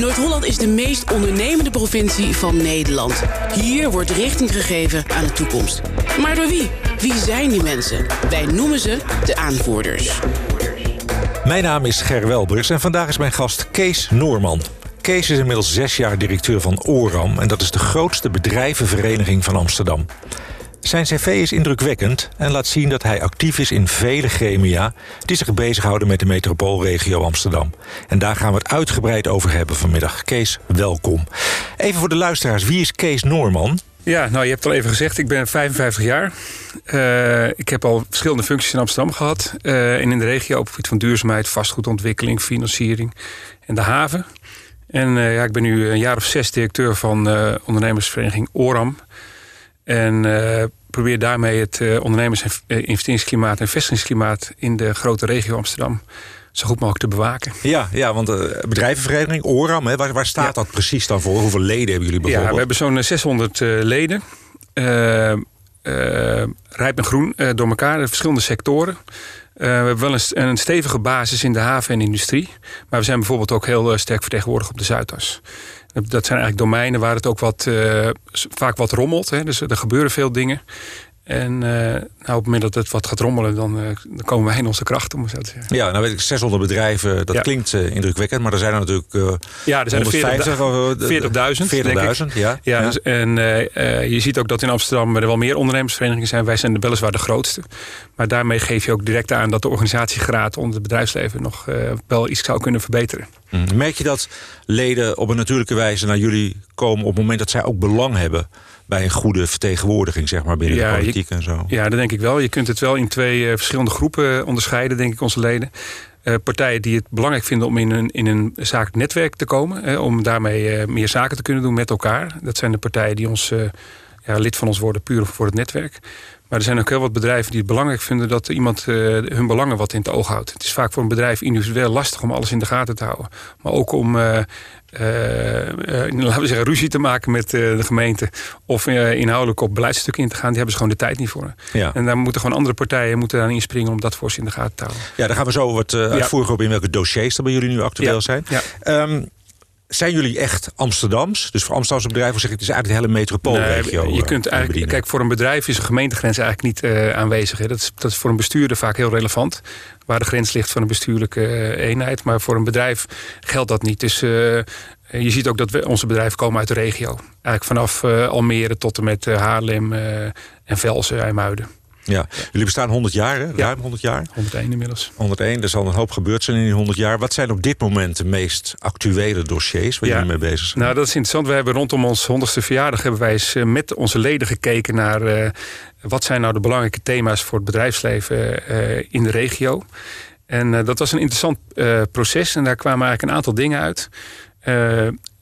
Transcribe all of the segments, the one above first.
Noord-Holland is de meest ondernemende provincie van Nederland. Hier wordt richting gegeven aan de toekomst. Maar door wie? Wie zijn die mensen? Wij noemen ze de aanvoerders. Mijn naam is Ger Welbers en vandaag is mijn gast Kees Noorman. Kees is inmiddels zes jaar directeur van ORAM... en dat is de grootste bedrijvenvereniging van Amsterdam. Zijn cv is indrukwekkend en laat zien dat hij actief is in vele gremia... die zich bezighouden met de metropoolregio Amsterdam. En daar gaan we het uitgebreid over hebben vanmiddag. Kees, welkom. Even voor de luisteraars, wie is Kees Noorman? Ja, nou je hebt al even gezegd, ik ben 55 jaar. Uh, ik heb al verschillende functies in Amsterdam gehad. Uh, en in de regio op het gebied van duurzaamheid, vastgoedontwikkeling, financiering en de haven. En uh, ja, ik ben nu een jaar of zes directeur van ondernemersvereniging ORAM. En probeer daarmee het ondernemers- en investeringsklimaat en vestigingsklimaat in de grote regio Amsterdam zo goed mogelijk te bewaken. Ja, ja want de bedrijvenvereniging, ORAM, hè, waar, waar staat dat precies dan voor? Hoeveel leden hebben jullie bijvoorbeeld? Ja, we hebben zo'n 600 uh, leden. Uh, uh, rijp en groen door elkaar, verschillende sectoren. we hebben wel een, een, stevige basis in de haven en industrie. Maar we zijn bijvoorbeeld ook heel sterk vertegenwoordigd op de Zuidas. Dat zijn eigenlijk domeinen waar het ook wat, vaak wat rommelt. Hè. Dus er gebeuren veel dingen. En uh, nou, op het moment dat het wat gaat rommelen, dan, uh, dan komen wij in onze kracht, om zo te zeggen. Ja, nou weet ik, 600 bedrijven, dat ja. klinkt uh, indrukwekkend. Maar er zijn er natuurlijk Ja, er zijn 40.000. 40.000, ja. ja, dus, en je ziet ook dat in Amsterdam er wel meer ondernemersverenigingen zijn. Wij zijn weliswaar de grootste. Maar daarmee geef je ook direct aan dat de organisatiegraad onder het bedrijfsleven nog wel iets zou kunnen verbeteren. Mm. Merk je dat leden op een natuurlijke wijze naar jullie komen op het moment dat zij ook belang hebben bij een goede vertegenwoordiging zeg maar, binnen ja, de politiek je, en zo. Ja, dat denk ik wel. Je kunt het wel in twee uh, verschillende groepen onderscheiden, denk ik, onze leden. Uh, partijen die het belangrijk vinden om in een, in een zakelijk netwerk te komen. Uh, om daarmee meer zaken te kunnen doen met elkaar. Dat zijn de partijen die ons, ja, lid van ons worden puur voor het netwerk. Maar er zijn ook heel wat bedrijven die het belangrijk vinden dat iemand uh, hun belangen wat in het oog houdt. Het is vaak voor een bedrijf individueel lastig om alles in de gaten te houden. Maar ook om, uh, uh, laten we zeggen, ruzie te maken met de gemeente. Of inhoudelijk op beleidstukken in te gaan. Die hebben ze gewoon de tijd niet voor. Ja. En daar moeten gewoon andere partijen moeten aan inspringen om dat voor ze in de gaten te houden. Ja, daar gaan we zo wat uitvoerig op in welke dossiers er bij jullie nu actueel ja. zijn. Ja. Um, zijn jullie echt Amsterdams? Dus voor Amsterdamse bedrijven zeg ik, het is eigenlijk de hele metropoolregio. Nee, je kunt eigenlijk, bedienen. kijk, voor een bedrijf is een gemeentegrens eigenlijk niet uh, aanwezig. Hè. Dat, is, dat is voor een bestuurder vaak heel relevant. Waar de grens ligt van een bestuurlijke uh, eenheid. Maar voor een bedrijf geldt dat niet. Dus uh, je ziet ook dat we, onze bedrijven komen uit de regio. Eigenlijk vanaf Almere tot en met Haarlem en Velsen, IJmuiden. Ja. jullie bestaan 100 jaar, hè? ruim Ja. 100 jaar. 101 inmiddels. 101, er zal een hoop gebeurd zijn in die 100 jaar. Wat zijn op dit moment de meest actuele dossiers waar Ja. jullie mee bezig zijn? Nou, dat is interessant. We hebben rondom ons 100ste verjaardag hebben wij eens eh, met onze leden gekeken naar eh, wat zijn nou de belangrijke thema's voor het bedrijfsleven eh, in de regio. En dat was een interessant proces en daar kwamen eigenlijk een aantal dingen uit.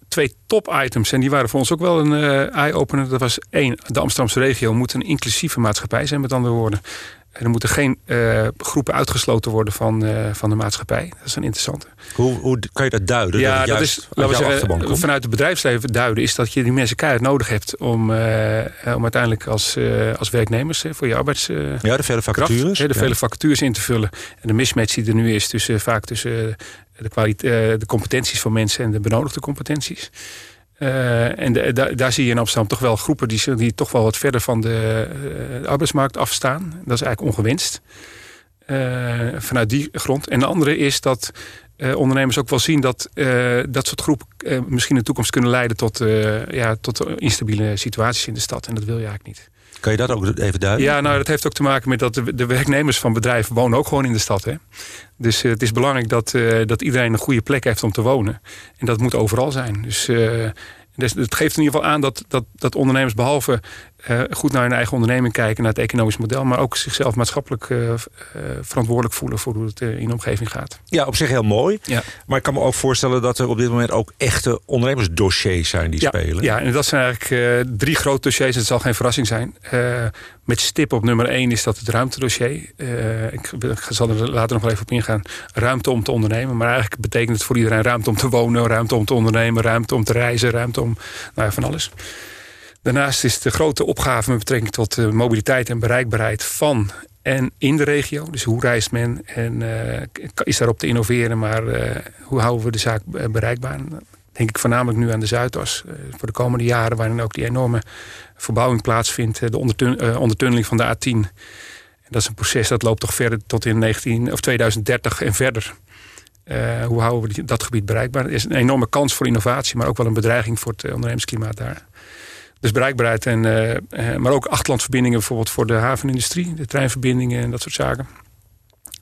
Eh, twee top-items en die waren voor ons ook wel een eh, eye-opener. Dat was één, de Amsterdamse regio moet een inclusieve maatschappij zijn, met andere woorden. Er moeten geen eh, groepen uitgesloten worden van, eh, van de maatschappij. Dat is een interessante. Hoe, hoe kan je dat duiden? Ja, dat juist is, laten we zeggen, vanuit het bedrijfsleven duiden is dat je die mensen keihard nodig hebt om, eh, om uiteindelijk als, eh, als werknemers eh, voor je arbeids. eh, Ja, de vele vacatures. de Ja. vele vacatures in te vullen. En de mismatch die er nu is tussen vaak tussen eh, de, kwalite- eh, de competenties van mensen en de benodigde competenties. Eh, en daar zie je in Amsterdam toch wel groepen die, die toch wel wat verder van de, eh, arbeidsmarkt afstaan. Dat is eigenlijk ongewenst. Vanuit die grond. En de andere is dat ondernemers ook wel zien dat dat soort groepen misschien in de toekomst kunnen leiden tot, ja, tot instabiele situaties in de stad. En dat wil je eigenlijk niet. Kan je dat ook even duiden? Ja, nou, dat heeft ook te maken met dat de, werknemers van bedrijven wonen ook gewoon in de stad. Hè? Dus eh, het is belangrijk dat, eh, dat iedereen een goede plek heeft om te wonen. En dat moet overal zijn. Dus, dus het geeft in ieder geval aan dat, dat, dat ondernemers behalve eh, goed naar hun eigen onderneming kijken, naar het economisch model, maar ook zichzelf maatschappelijk eh, eh, verantwoordelijk voelen voor hoe het in de omgeving gaat. Ja, op zich heel mooi. Ja. Maar ik kan me ook voorstellen dat er op dit moment ook echte ondernemersdossiers zijn die ja, spelen. Ja, en dat zijn eigenlijk drie grote dossiers. Het zal geen verrassing zijn. Met stip op nummer één is dat het ruimtedossier. Ik zal er later nog wel even op ingaan. Ruimte om te ondernemen. Maar eigenlijk betekent het voor iedereen ruimte om te wonen, ruimte om te ondernemen, ruimte om te reizen, ruimte om nou ja, van alles. Daarnaast is de grote opgave met betrekking tot eh, mobiliteit en bereikbaarheid van en in de regio. Dus hoe reist men en eh, is daarop te innoveren, maar eh, hoe houden we de zaak bereikbaar? denk ik voornamelijk nu aan de Zuidas. voor de komende jaren, waarin ook die enorme verbouwing plaatsvindt. de ondertunneling van de A10. En dat is een proces dat loopt toch verder tot in 19, of 2030 en verder. hoe houden we dat gebied bereikbaar? Er is een enorme kans voor innovatie, maar ook wel een bedreiging voor het ondernemersklimaat daar. Dus bereikbaarheid, en, maar ook achtlandverbindingen bijvoorbeeld voor de havenindustrie, de treinverbindingen en dat soort zaken.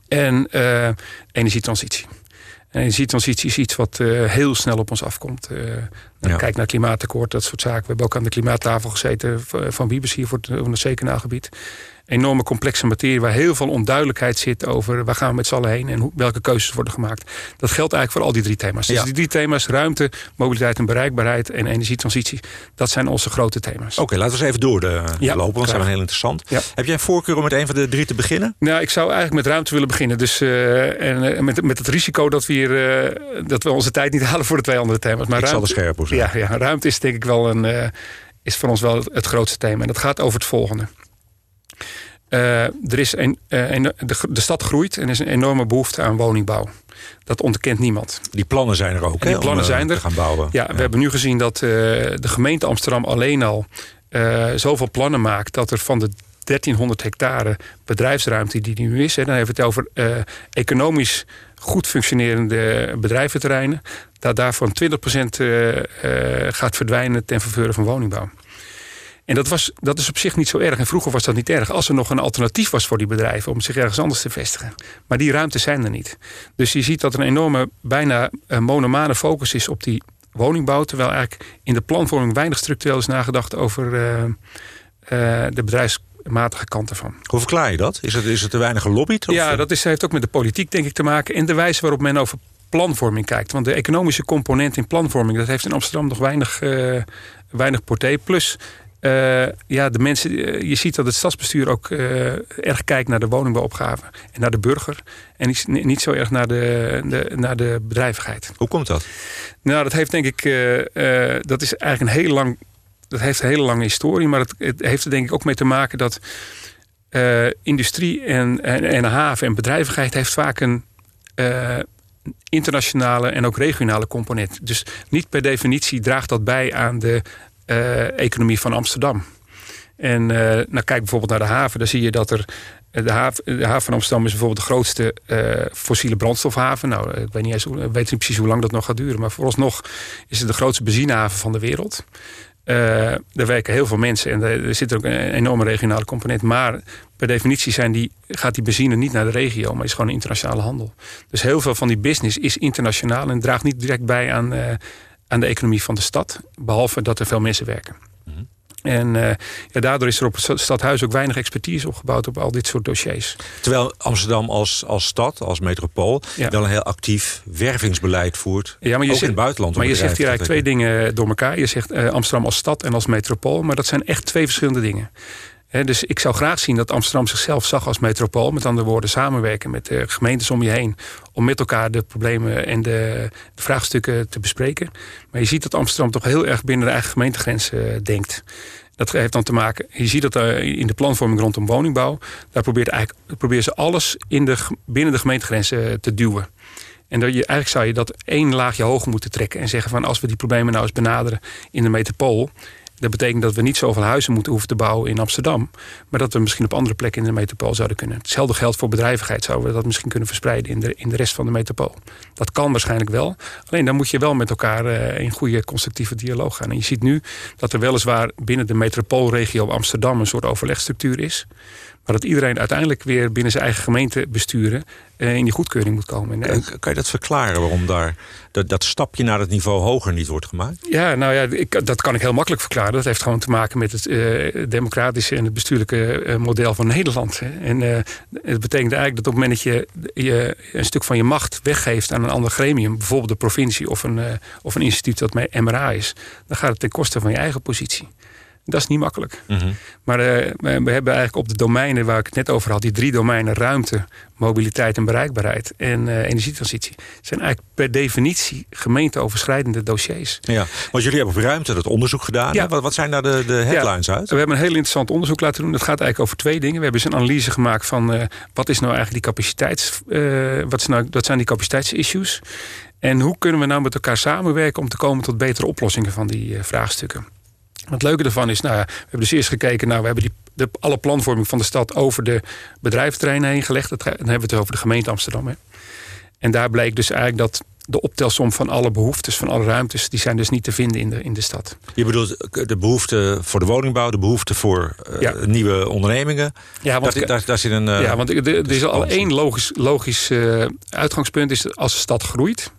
En uh, energietransitie. En energietransitie is iets wat uh, heel snel op ons afkomt. Uh, ja. Kijk naar klimaatakkoord, dat soort zaken. We hebben ook aan de klimaattafel gezeten van Wiebes hier voor het, het zeekanaalgebied enorme complexe materie waar heel veel onduidelijkheid zit over waar gaan we met z'n allen heen en hoe, welke keuzes worden gemaakt. Dat geldt eigenlijk voor al die drie thema's. Dus die drie thema's, ruimte, mobiliteit en bereikbaarheid en energietransitie, dat zijn onze grote thema's. Oké, laten we eens even door de, ja, lopen, want dat zijn heel interessant. Heb jij een voorkeur om met een van de drie te beginnen? Nou, ik zou eigenlijk met ruimte willen beginnen. Dus, uh, en uh, met, met het risico dat we, hier, uh, dat we onze tijd niet halen voor de twee andere thema's. Maar ik ruimte, zal er scherp op zijn. Ja, ja, ruimte is denk ik wel een, is voor ons wel het grootste thema. En dat gaat over het volgende. Uh, er is een, een, de, de, stad groeit en er is een enorme behoefte aan woningbouw. Dat ontkent niemand. Die plannen zijn er ook. En die plannen om, zijn er. Te gaan bouwen. Ja, we hebben nu gezien dat uh, de gemeente Amsterdam alleen al zoveel plannen maakt dat er van de 1300 hectare bedrijfsruimte die nu is, hè, dan hebben we het over economisch goed functionerende bedrijventerreinen, dat daarvan 20% gaat verdwijnen ten faveur van woningbouw. En dat, was, dat is op zich niet zo erg. En vroeger was dat niet erg. Als er nog een alternatief was voor die bedrijven om zich ergens anders te vestigen. Maar die ruimtes zijn er niet. Dus je ziet dat er een enorme, bijna uh, monomane focus is op die woningbouw. Terwijl eigenlijk in de planvorming weinig structureel is nagedacht over uh, uh, de bedrijfsmatige kant ervan. Hoe verklaar je dat? Is het, is het te weinig gelobbyd? Of? Ja, dat is, heeft ook met de politiek denk ik te maken. En de wijze waarop men over planvorming kijkt. Want de economische component in planvorming... dat heeft in Amsterdam nog weinig, weinig porté. Plus uh, ja, de mensen, eh, je ziet dat het stadsbestuur ook uh, erg kijkt naar de woningbouwopgave en naar de burger. En niet, niet zo erg naar de, de, naar de bedrijvigheid. Hoe komt dat? Nou, dat heeft denk ik, dat is eigenlijk een hele lang, dat heeft een hele lange historie. Maar het, het heeft er denk ik ook mee te maken dat industrie en, en, en haven en bedrijvigheid heeft vaak een internationale en ook regionale component. Dus niet per definitie draagt dat bij aan de economie van Amsterdam. En uh, nou, kijk bijvoorbeeld naar de haven. Dan zie je dat er. Eh, de haven, de haven van Amsterdam is bijvoorbeeld de grootste fossiele brandstofhaven. Nou, ik weet niet, eens, weet niet precies hoe lang dat nog gaat duren. Maar vooralsnog is het de grootste benzinehaven van de wereld. Daar werken heel veel mensen en er zit ook een enorme regionale component. Maar per definitie zijn die, gaat die benzine niet naar de regio, maar is gewoon een internationale handel. Dus heel veel van die business is internationaal en draagt niet direct bij aan, aan de economie van de stad. Behalve dat er veel mensen werken. Mhm. En uh, ja, daardoor is er op het stadhuis ook weinig expertise opgebouwd op al dit soort dossiers. Terwijl Amsterdam als, als stad, als metropool, ja. wel een heel actief wervingsbeleid voert. Ja, maar je ook zegt, in het buitenland. Maar je zegt hier eigenlijk twee dingen door elkaar. Je zegt uh, Amsterdam als stad en als metropool. Maar dat zijn echt twee verschillende dingen dus ik zou graag zien dat Amsterdam zichzelf zag als metropool. Met andere woorden, samenwerken met de gemeentes om je heen. Om met elkaar de problemen en de, vraagstukken te bespreken. Maar je ziet dat Amsterdam toch heel erg binnen de eigen gemeentegrenzen uh, denkt. Dat heeft dan te maken, je ziet dat uh, in de planvorming rondom woningbouw. Daar probeert, eigenlijk, probeert ze alles in de, binnen de gemeentegrenzen te duwen. En dat je, eigenlijk zou je dat één laagje hoger moeten trekken. En zeggen van als we die problemen nou eens benaderen in de metropool. Dat betekent dat we niet zoveel huizen moeten hoeven te bouwen in Amsterdam. Maar dat we misschien op andere plekken in de metropool zouden kunnen. Hetzelfde geldt voor bedrijvigheid. Zouden we dat misschien kunnen verspreiden in de, in de rest van de metropool. Dat kan waarschijnlijk wel. Alleen dan moet je wel met elkaar uh, in goede constructieve dialoog gaan. En je ziet nu dat er weliswaar binnen de metropoolregio Amsterdam een soort overlegstructuur is. Maar dat iedereen uiteindelijk weer binnen zijn eigen gemeente besturen uh, in die goedkeuring moet komen. En, kan je dat verklaren waarom daar dat, dat stapje naar het niveau hoger niet wordt gemaakt? Ja, nou ja, ik, dat kan ik heel makkelijk verklaren. Dat heeft gewoon te maken met het uh, democratische en het bestuurlijke uh, model van Nederland. Hè. En het betekent eigenlijk dat op het moment dat je, je een stuk van je macht weggeeft aan een ander gremium, bijvoorbeeld de provincie of een, of een instituut dat met MRA is, dan gaat het ten koste van je eigen positie. Dat is niet makkelijk. Mm -hmm. Maar uh, we hebben eigenlijk op de domeinen waar ik het net over had, die drie domeinen, ruimte, mobiliteit en bereikbaarheid en uh, energietransitie, zijn eigenlijk per definitie gemeenteoverschrijdende dossiers. Ja, want jullie hebben op ruimte dat onderzoek gedaan. Ja. Wat, wat, zijn daar de, de headlines ja. uit? We hebben een heel interessant onderzoek laten doen. Dat gaat eigenlijk over twee dingen. We hebben eens een analyse gemaakt van uh, wat is nou eigenlijk die capaciteits, wat, is nou, wat zijn die capaciteitsissues. En hoe kunnen we nou met elkaar samenwerken om te komen tot betere oplossingen van die vraagstukken? Het leuke ervan is, nou ja, we hebben dus eerst gekeken, nou, we hebben die, de, alle planvorming van de stad over de bedrijventerreinen heen gelegd. dan hebben we het over de gemeente Amsterdam. Hè. En daar bleek dus eigenlijk dat de optelsom van alle behoeftes, van alle ruimtes, die zijn dus niet te vinden in de, in de stad. Je bedoelt de behoefte voor de woningbouw, de behoefte voor uh, nieuwe ondernemingen. Ja, want, daar, daar, daar zit een. Uh, ja, want er, is al één logisch, logisch uh, uitgangspunt: is dat als de stad groeit,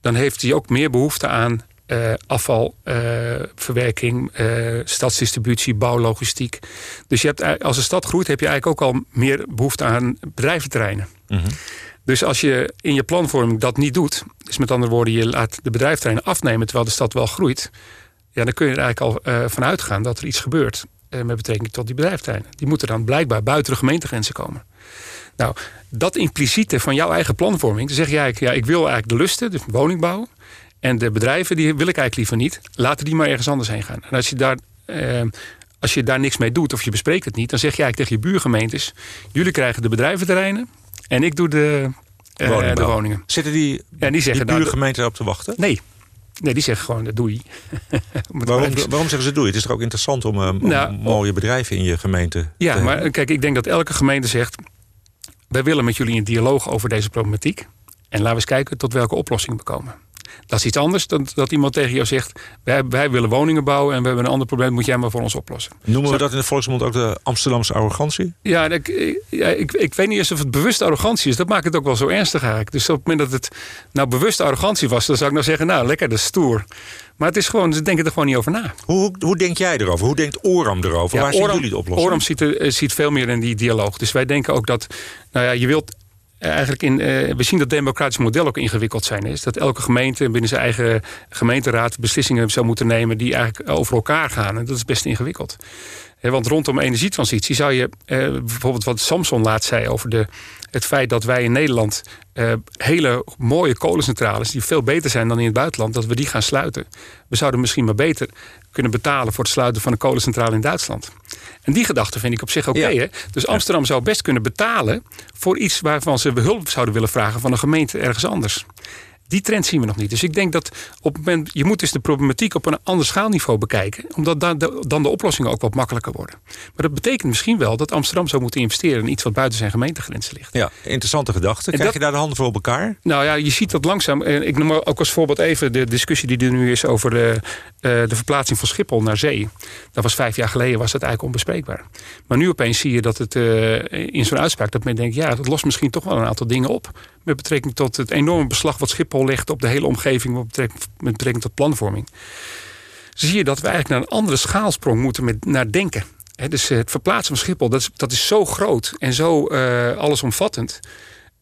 dan heeft hij ook meer behoefte aan uh, afvalverwerking, uh, stadsdistributie, bouwlogistiek. Dus je hebt, als een stad groeit, heb je eigenlijk ook al meer behoefte aan bedrijventerreinen. Mm Dus als je in je planvorming dat niet doet, dus met andere woorden, je laat de bedrijventerreinen afnemen terwijl de stad wel groeit, ja, dan kun je er eigenlijk al uh, van uitgaan dat er iets gebeurt met betrekking tot die bedrijventerreinen. Die moeten dan blijkbaar buiten de gemeentegrenzen komen. Nou, dat impliciete van jouw eigen planvorming, dan zeg je eigenlijk, ja, ik wil eigenlijk de lusten, dus woningbouw. En de bedrijven, die wil ik eigenlijk liever niet. Laten die maar ergens anders heen gaan. En als je daar, eh, als je daar niks mee doet of je bespreekt het niet... dan zeg je eigenlijk tegen je buurgemeentes... jullie krijgen de bedrijventerreinen en ik doe de, uh, de woningen. Zitten die, ja, die, zeggen, die buurgemeenten nou, op te wachten? Nee. Nee, die zeggen gewoon doei. waarom, waarom zeggen ze doei? Het is toch ook interessant om, uh, nou, mooie bedrijven in je gemeente ja, maar kijk, ik denk dat elke gemeente zegt... wij willen met jullie een dialoog over deze problematiek. En laten we eens kijken tot welke oplossing we komen. Dat is iets anders dan dat iemand tegen jou zegt... wij, wij willen woningen bouwen en we hebben een ander probleem... moet jij maar voor ons oplossen. Noemen we dat in de volksmond ook de Amsterdamse arrogantie? Ja, ik, ik, ik, weet niet eens of het bewust arrogantie is. Dat maakt het ook wel zo ernstig eigenlijk. Dus op het moment dat het nou bewust arrogantie was... dan zou ik nou zeggen, nou lekker, dat is stoer. Maar het is gewoon, ze denken er gewoon niet over na. Hoe, hoe denk jij erover? Hoe denkt Oram erover? Waar zien jullie de oplossing? Oram ziet, er, ziet veel meer in die dialoog. Dus wij denken ook dat, nou ja, je wilt eh, eigenlijk in, uh, we zien dat democratisch model ook ingewikkeld zijn is. Dat elke gemeente binnen zijn eigen gemeenteraad beslissingen zou moeten nemen die eigenlijk over elkaar gaan. En dat is best ingewikkeld. want rondom energietransitie zou je uh, bijvoorbeeld wat Samson laat zei over de, het feit dat wij in Nederland uh, hele mooie kolencentrales die veel beter zijn dan in het buitenland, dat we die gaan sluiten. We zouden misschien maar beter kunnen betalen voor het sluiten van een kolencentrale in Duitsland. En die gedachte vind ik op zich oké. Okay, Dus Amsterdam zou best kunnen betalen voor iets waarvan ze hulp zouden willen vragen van een gemeente ergens anders. Die trend zien we nog niet. Dus ik denk dat op het moment, je moet dus de problematiek op een ander schaalniveau bekijken. Omdat dan de, dan de oplossingen ook wat makkelijker worden. Maar dat betekent misschien wel dat Amsterdam zou moeten investeren in iets wat buiten zijn gemeentegrenzen ligt. Ja, interessante gedachte. Krijg je daar de handen voor op elkaar? Nou ja, je ziet dat langzaam. Ik noem ook als voorbeeld even de discussie die er nu is over de, eh, de verplaatsing van Schiphol naar zee. Dat was vijf jaar geleden was dat eigenlijk onbespreekbaar. Maar nu opeens zie je dat het uh, in zo'n uitspraak dat men denkt, ja, dat lost misschien toch wel een aantal dingen op met betrekking tot het enorme beslag wat Schiphol legt op de hele omgeving met betrekking, met betrekking tot planvorming. Zie je dat we eigenlijk naar een andere schaalsprong moeten met, naar denken. dus het verplaatsen van Schiphol, dat is, dat is zo groot en zo uh, allesomvattend.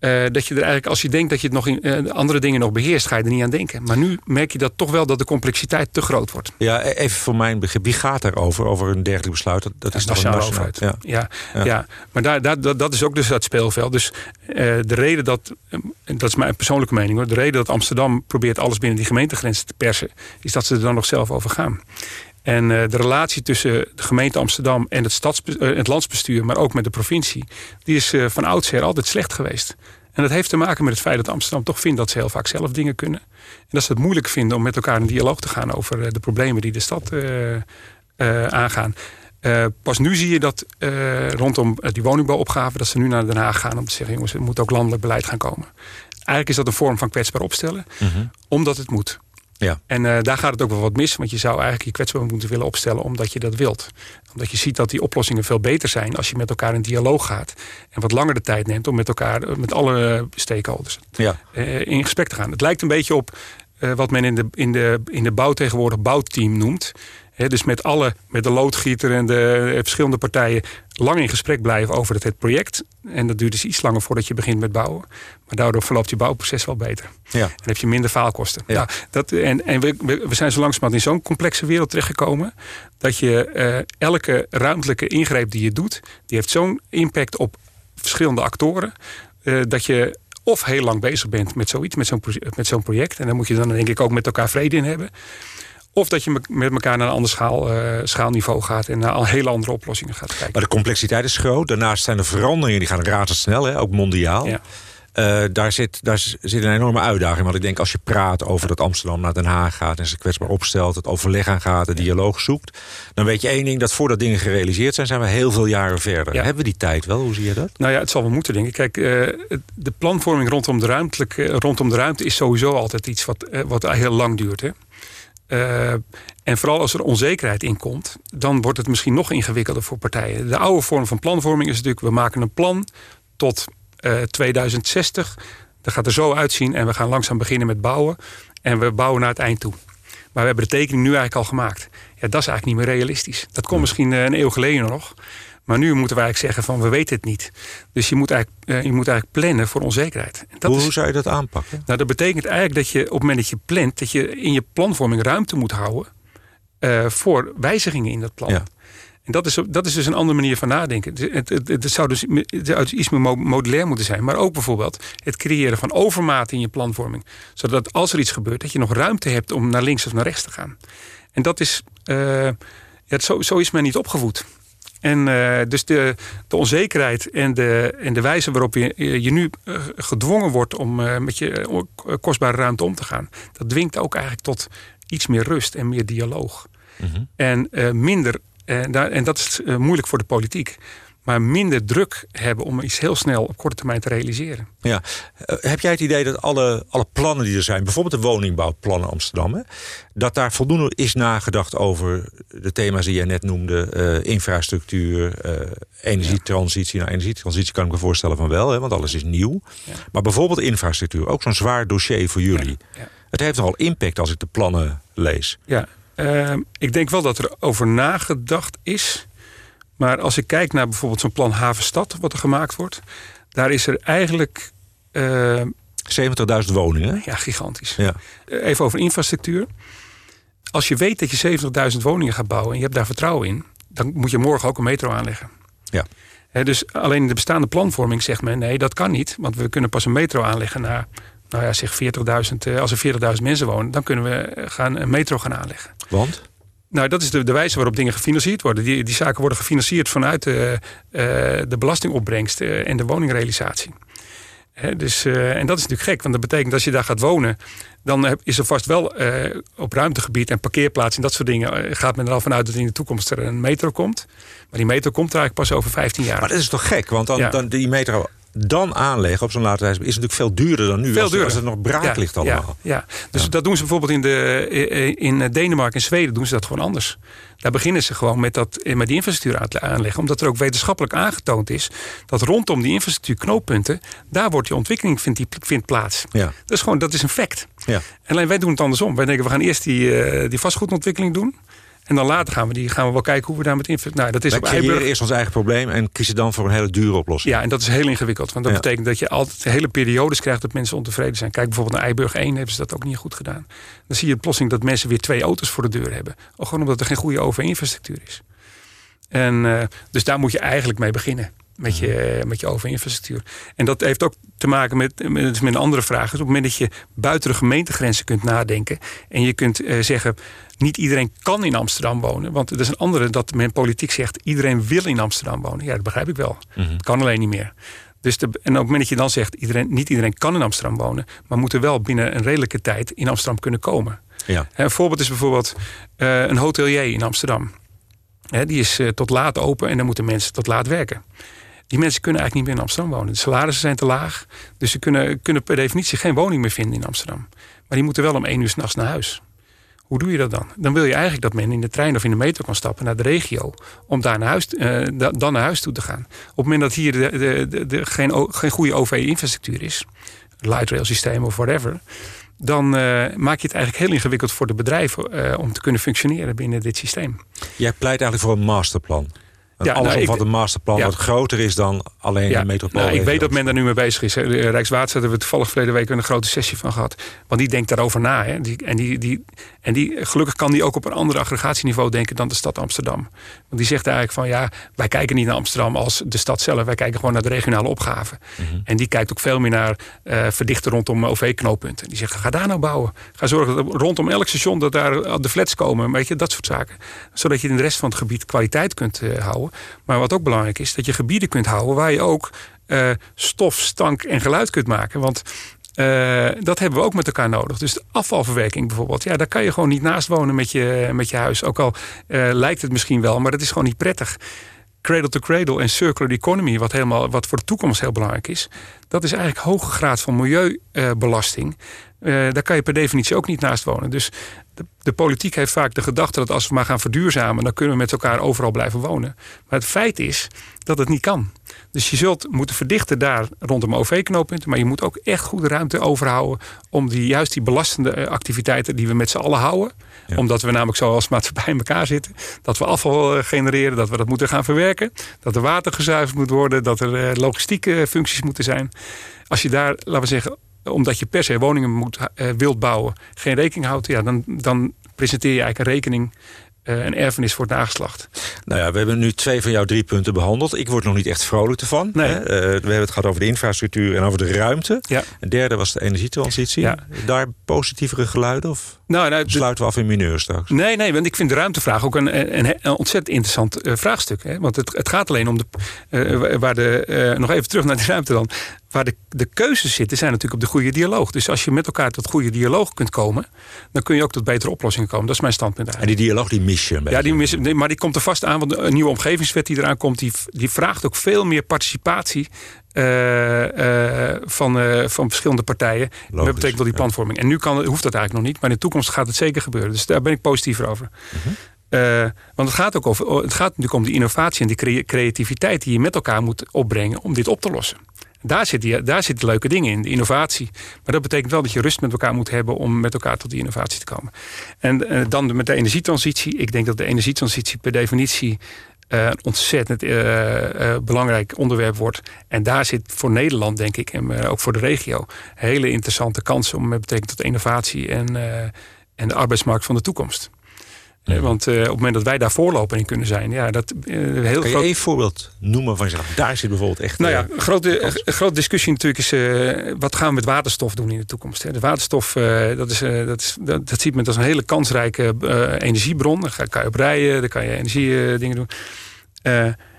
Uh, dat je er eigenlijk, als je denkt dat je het nog in uh, andere dingen nog beheerst, ga je er niet aan denken. Maar nu merk je dat toch wel dat de complexiteit te groot wordt. Ja, e-, even voor mijn begrip, wie gaat daarover, over een dergelijk besluit? Dat, dat is toch een nationaal Ja. Ja, ja. ja. maar daar, daar, dat, dat is ook dus het speelveld. Dus uh, de reden dat, dat is mijn persoonlijke mening hoor, de reden dat Amsterdam probeert alles binnen die gemeentegrenzen te persen, is dat ze er dan nog zelf over gaan. En uh, de relatie tussen de gemeente Amsterdam en het, stads, uh, het landsbestuur, maar ook met de provincie, die is uh, van oudsher altijd slecht geweest. En dat heeft te maken met het feit dat Amsterdam toch vindt dat ze heel vaak zelf dingen kunnen. En dat ze het moeilijk vinden om met elkaar in dialoog te gaan over de problemen die de stad aangaan. pas nu zie je dat rondom die woningbouwopgave, dat ze nu naar Den Haag gaan om te zeggen: jongens, er moet ook landelijk beleid gaan komen. Eigenlijk is dat een vorm van kwetsbaar opstellen, -hmm. omdat het moet. Ja. En uh, daar gaat het ook wel wat mis. Want je zou eigenlijk je kwetsbaar moeten willen opstellen omdat je dat wilt. Omdat je ziet dat die oplossingen veel beter zijn als je met elkaar in dialoog gaat. En wat langer de tijd neemt om met elkaar, eh, met alle stakeholders ja. uh, in gesprek te gaan. Het lijkt een beetje op uh, wat men in de, in, de, in de bouw tegenwoordig bouwteam noemt. He, dus met alle, met de loodgieter en de verschillende partijen lang in gesprek blijven over het, het, project. En dat duurt dus iets langer voordat je begint met bouwen. Maar daardoor verloopt je bouwproces wel beter. Ja. En heb je minder faalkosten. Ja. Nou, dat, en en we, we zijn zo langzamerhand in zo'n complexe wereld terechtgekomen... dat je uh, elke ruimtelijke ingreep die je doet... die heeft zo'n impact op verschillende actoren... Uh, dat je of heel lang bezig bent met zoiets, met zo'n met zo'n project. En dan moet je dan denk ik ook met elkaar vrede in hebben. Of dat je met elkaar naar een ander schaal, uh, schaalniveau gaat en naar hele andere oplossingen gaat kijken. Maar de complexiteit is groot. Daarnaast zijn de veranderingen die gaan razendsnel, hè, ook mondiaal. Ja. Uh, daar, zit, daar zit een enorme uitdaging. Want ik denk als je praat over dat Amsterdam naar Den Haag gaat... en zich kwetsbaar opstelt, het overleg aangaat, de dialoog zoekt... dan weet je één ding, dat voordat dingen gerealiseerd zijn... zijn we heel veel jaren verder. Hebben we die tijd wel? Hoe zie je dat? Nou ja, het zal wel moeten, denk ik. Kijk, uh, de planvorming rondom de, rondom de ruimte... is sowieso altijd iets wat, wat heel lang duurt. Hè? Uh, en vooral als er onzekerheid in komt, dan wordt het misschien nog ingewikkelder voor partijen. De oude vorm van planvorming is natuurlijk: we maken een plan tot uh, 2060. Dat gaat er zo uitzien en we gaan langzaam beginnen met bouwen. En we bouwen naar het eind toe. Maar we hebben de tekening nu eigenlijk al gemaakt. Ja, dat is eigenlijk niet meer realistisch. Dat kon misschien een eeuw geleden nog. Maar nu moeten we eigenlijk zeggen van we weten het niet. Dus je moet eigenlijk, uh, je moet eigenlijk plannen voor onzekerheid. Dat hoe, is, zou je dat aanpakken? Nou, dat betekent eigenlijk dat je op het moment dat je plant... dat je in je planvorming ruimte moet houden... Uh, voor wijzigingen in dat plan. Ja. En dat is, dat is dus een andere manier van nadenken. Het, het, het, zou dus iets meer modulair moeten zijn. Maar ook bijvoorbeeld het creëren van overmaat in je planvorming. Zodat als er iets gebeurt, dat je nog ruimte hebt om naar links of naar rechts te gaan. En dat is, uh, ja, zo, zo is men niet opgevoed. En uh, dus de, de onzekerheid en de, en de wijze waarop je, je nu uh, gedwongen wordt om uh, met je kostbare ruimte om te gaan, dat dwingt ook eigenlijk tot iets meer rust en meer dialoog. Mm -hmm. En minder, en, daar, en dat is moeilijk voor de politiek maar minder druk hebben om iets heel snel op korte termijn te realiseren. Ja. Uh, heb jij het idee dat alle, alle plannen die er zijn, bijvoorbeeld de woningbouwplannen Amsterdam, hè, dat daar voldoende is nagedacht over de thema's die jij net noemde, uh, infrastructuur, uh, energietransitie. Nou, energietransitie kan ik me voorstellen van wel, hè, want alles is nieuw. Ja. Maar bijvoorbeeld infrastructuur, ook zo'n zwaar dossier voor jullie. Ja. Het heeft nogal impact als ik de plannen lees. Ja, ehm, ik denk wel dat er over nagedacht is. Maar als ik kijk naar bijvoorbeeld zo'n plan Havenstad, wat er gemaakt wordt, daar is er eigenlijk. Uh, eh, 70.000 woningen. Ja, gigantisch. Ja. Eh, even over infrastructuur. Als je weet dat je 70.000 woningen gaat bouwen en je hebt daar vertrouwen in, dan moet je morgen ook een metro aanleggen. Ja. dus alleen de bestaande planvorming zegt men nee, dat kan niet. Want we kunnen pas een metro aanleggen naar, nou ja, zeg 40.000. Eh, als er 40.000 mensen wonen, dan kunnen we gaan een metro gaan aanleggen. Want? Nou, dat is de, de wijze waarop dingen gefinancierd worden. Die, die zaken worden gefinancierd vanuit de, uh, de belastingopbrengst uh, en de woningrealisatie. He, dus, uh, en dat is natuurlijk gek, want dat betekent dat als je daar gaat wonen, dan is er vast wel op ruimtegebied en parkeerplaats en dat soort dingen, gaat men er al vanuit dat in de toekomst er een metro komt. Maar die metro komt er eigenlijk pas over 15 jaar. Maar dat is toch gek, want dan, ja. dan die metro dan aanleggen op zo'n late reis is natuurlijk veel duurder dan nu. Veel als, duurder. als het nog braak ja, ligt allemaal. Ja, ja. dus ja. dat doen ze bijvoorbeeld in, de, in Denemarken en Zweden doen ze dat gewoon anders. Daar beginnen ze gewoon met, dat, met die infrastructuur aanleggen. Omdat er ook wetenschappelijk aangetoond is dat rondom die infrastructuurknooppunten, daar wordt die ontwikkeling vindt, die, vindt plaats. Ja. Dat is gewoon, dat is een fact. Ja. En alleen wij doen het andersom. Wij denken, we gaan eerst die, die vastgoedontwikkeling doen. En dan later gaan we, die, gaan we wel kijken hoe we daar met invloed... Nou, dat is Wij op eerst ons eigen probleem en kiezen dan voor een hele dure oplossing. Ja, en dat is heel ingewikkeld. Want dat ja. betekent dat je altijd hele periodes krijgt dat mensen ontevreden zijn. Kijk bijvoorbeeld naar Eiburg 1 hebben ze dat ook niet goed gedaan. Dan zie je plotseling dat mensen weer twee auto's voor de deur hebben. Gewoon omdat er geen goede OV-infrastructuur is. En uh, dus daar moet je eigenlijk mee beginnen met je, met je overinfrastructuur. En dat heeft ook te maken met, met, met een andere vraag. Dus op het moment dat je buiten de gemeentegrenzen kunt nadenken... en je kunt uh, zeggen, niet iedereen kan in Amsterdam wonen. Want er is een andere dat men politiek zegt... iedereen wil in Amsterdam wonen. Ja, dat begrijp ik wel. Mm -hmm. Het kan alleen niet meer. Dus de, en op het moment dat je dan zegt... Iedereen, niet iedereen kan in Amsterdam wonen... maar moet er wel binnen een redelijke tijd in Amsterdam kunnen komen. Ja. Een voorbeeld is bijvoorbeeld uh, een hotelier in Amsterdam. He, die is uh, tot laat open en dan moeten mensen tot laat werken. Die mensen kunnen eigenlijk niet meer in Amsterdam wonen. De salarissen zijn te laag. Dus ze kunnen, kunnen per definitie geen woning meer vinden in Amsterdam. Maar die moeten wel om één uur s'nachts naar huis. Hoe doe je dat dan? Dan wil je eigenlijk dat men in de trein of in de metro kan stappen naar de regio. Om daar naar huis, uh, dan naar huis toe te gaan. Op het moment dat hier de, de, de, geen, geen goede OV-infrastructuur is. Light rail systeem of whatever. Dan uh, maak je het eigenlijk heel ingewikkeld voor de bedrijven uh, om te kunnen functioneren binnen dit systeem. Jij pleit eigenlijk voor een masterplan. Ja, alles nou, wat een masterplan ja. wat groter is dan alleen ja, de metropool. Nou, ik weet dat men daar nu mee bezig is. De Rijkswaterstaat hebben we toevallig verleden week een grote sessie van gehad. Want die denkt daarover na. Hè. Die, en, die, die, en die, gelukkig kan die ook op een ander aggregatieniveau denken dan de stad Amsterdam. Want die zegt eigenlijk van ja, wij kijken niet naar Amsterdam als de stad zelf. Wij kijken gewoon naar de regionale opgave. Mm -hmm. En die kijkt ook veel meer naar uh, verdichten rondom OV-knooppunten. Die zegt ga daar nou bouwen. Ga zorgen dat rondom elk station dat daar de flats komen. Weet je, dat soort zaken. Zodat je in de rest van het gebied kwaliteit kunt uh, houden. Maar wat ook belangrijk is, dat je gebieden kunt houden waar je ook stof, stank en geluid kunt maken. Want dat hebben we ook met elkaar nodig. Dus afvalverwerking bijvoorbeeld. Ja, daar kan je gewoon niet naast wonen met je, met je huis. Ook al lijkt het misschien wel, maar dat is gewoon niet prettig cradle to cradle en circular economy, wat, helemaal, wat voor de toekomst heel belangrijk is, dat is eigenlijk hoge graad van milieubelasting. Daar kan je per definitie ook niet naast wonen. Dus de, de, politiek heeft vaak de gedachte dat als we maar gaan verduurzamen, dan kunnen we met elkaar overal blijven wonen. Maar het feit is dat het niet kan. Dus je zult moeten verdichten daar rondom OV-knooppunten, maar je moet ook echt goede ruimte overhouden om die, juist die belastende eh, activiteiten die we met z'n allen houden, omdat we namelijk zo als maatschappij in elkaar zitten, dat we afval eh, genereren, dat we dat moeten gaan verwerken, dat er water gezuiverd moet worden, dat er logistieke functies moeten zijn. Als je daar, laten we zeggen, omdat je per se woningen moet, uh, wilt bouwen, geen rekening houdt, ja, dan, dan presenteer je eigenlijk een rekening uh, een erfenis voor het nageslacht. Nou ja, we hebben nu twee van jouw drie punten behandeld. Ik word nog niet echt vrolijk ervan. Nee. Uh, we hebben het gehad over de infrastructuur en over de ruimte. Ja. Een derde was de energietransitie. Ja. Daar positievere geluiden? Of nou, nou, sluiten we af in mineur straks? Nee, nee, want ik vind de ruimtevraag ook een, een, een ontzettend interessant uh, vraagstuk. Hè? Want het, het gaat alleen om de. waar de nog even terug naar de ruimte dan waar de, de keuzes zitten, zijn natuurlijk op de goede dialoog. Dus als je met elkaar tot goede dialoog kunt komen, dan kun je ook tot betere oplossingen komen. Dat is mijn standpunt eigenlijk. En die dialoog die mis je een Ja, die mis, maar die komt er vast aan, want een nieuwe omgevingswet die eraan komt, die, die vraagt ook veel meer participatie uh, uh, van, uh, van verschillende partijen. Logisch, dat betekent wel die planvorming. En nu kan, hoeft dat eigenlijk nog niet, maar in de toekomst gaat het zeker gebeuren. Dus daar ben ik positiever over. -huh. Uh, want het gaat ook over, het gaat natuurlijk om die innovatie en die creativiteit die je met elkaar moet opbrengen om dit op te lossen. Daar, zit die, daar zitten leuke dingen in, de innovatie. Maar dat betekent wel dat je rust met elkaar moet hebben om met elkaar tot die innovatie te komen. En uh, dan met de energietransitie. Ik denk dat de energietransitie per definitie uh, een ontzettend uh, belangrijk onderwerp wordt. En daar zit voor Nederland, denk ik, en ook voor de regio, hele interessante kansen om met betrekking tot innovatie en, en de arbeidsmarkt van de toekomst. Want uh, op het moment dat wij daar voorloper in kunnen zijn, ja, dat uh, heel Kan je groot... voorbeeld noemen van jezelf? Daar zit bijvoorbeeld echt. Nou ja, een grote, grote discussie natuurlijk is: wat gaan we met waterstof doen in de toekomst? Hè? De waterstof, dat, is, dat, is, dat, dat, ziet men als een hele kansrijke energiebron. Daar kan je op rijden, daar kan je energiedingen doen.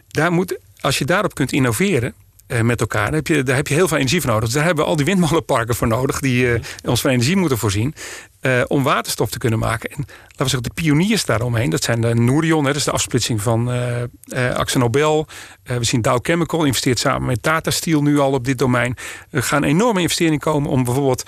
daar moet, als je daarop kunt innoveren, met elkaar. Daar heb, je, daar heb je heel veel energie voor nodig. Dus daar hebben we al die windmolenparken voor nodig... die uh, ons van energie moeten voorzien. Uh, om waterstof te kunnen maken. En laten we zeggen, de pioniers daaromheen, dat zijn de Nourion, dat is de afsplitsing van uh, uh, Axonobel. we zien Dow Chemical investeert samen met Tata Steel nu al op dit domein. Er gaan enorme investeringen komen om bijvoorbeeld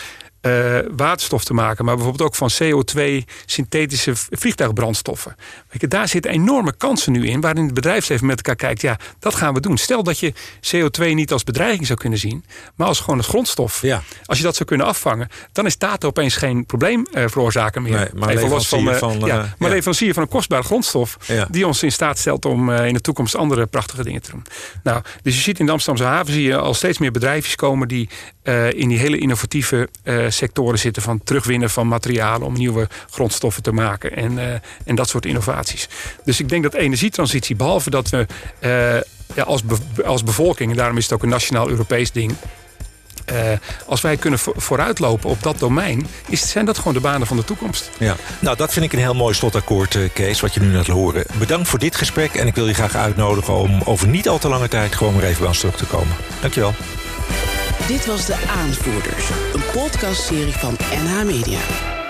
uh, waterstof te maken, maar bijvoorbeeld ook van CO2 synthetische vliegtuigbrandstoffen. Je, daar zitten enorme kansen nu in, waarin het bedrijfsleven met elkaar kijkt, ja, dat gaan we doen. Stel dat je CO2 niet als bedreiging zou kunnen zien, maar als gewoon een grondstof. Ja. Als je dat zou kunnen afvangen, dan is data opeens geen probleem uh, veroorzaker meer. Nee, maar Even los van, uh, van ja, maar ja. leverancier van een kostbare grondstof, die ons in staat stelt om in de toekomst andere prachtige dingen te doen. Nou, dus je ziet in de Amsterdamse haven zie je al steeds meer bedrijfjes komen die in die hele innovatieve sectoren zitten van terugwinnen van materialen om nieuwe grondstoffen te maken en, uh, en dat soort innovaties. Dus ik denk dat energietransitie, behalve dat we uh, ja, als, als bevolking, en daarom is het ook een nationaal Europees ding. Uh, als wij kunnen vooruitlopen op dat domein, is, zijn dat gewoon de banen van de toekomst. Ja, nou dat vind ik een heel mooi slotakkoord, Kees, wat je nu laat horen. Bedankt voor dit gesprek en ik wil je graag uitnodigen om over niet al te lange tijd gewoon weer even bij ons terug te komen. Dankjewel. Dit was De Aanvoerders, een podcastserie van NH Media.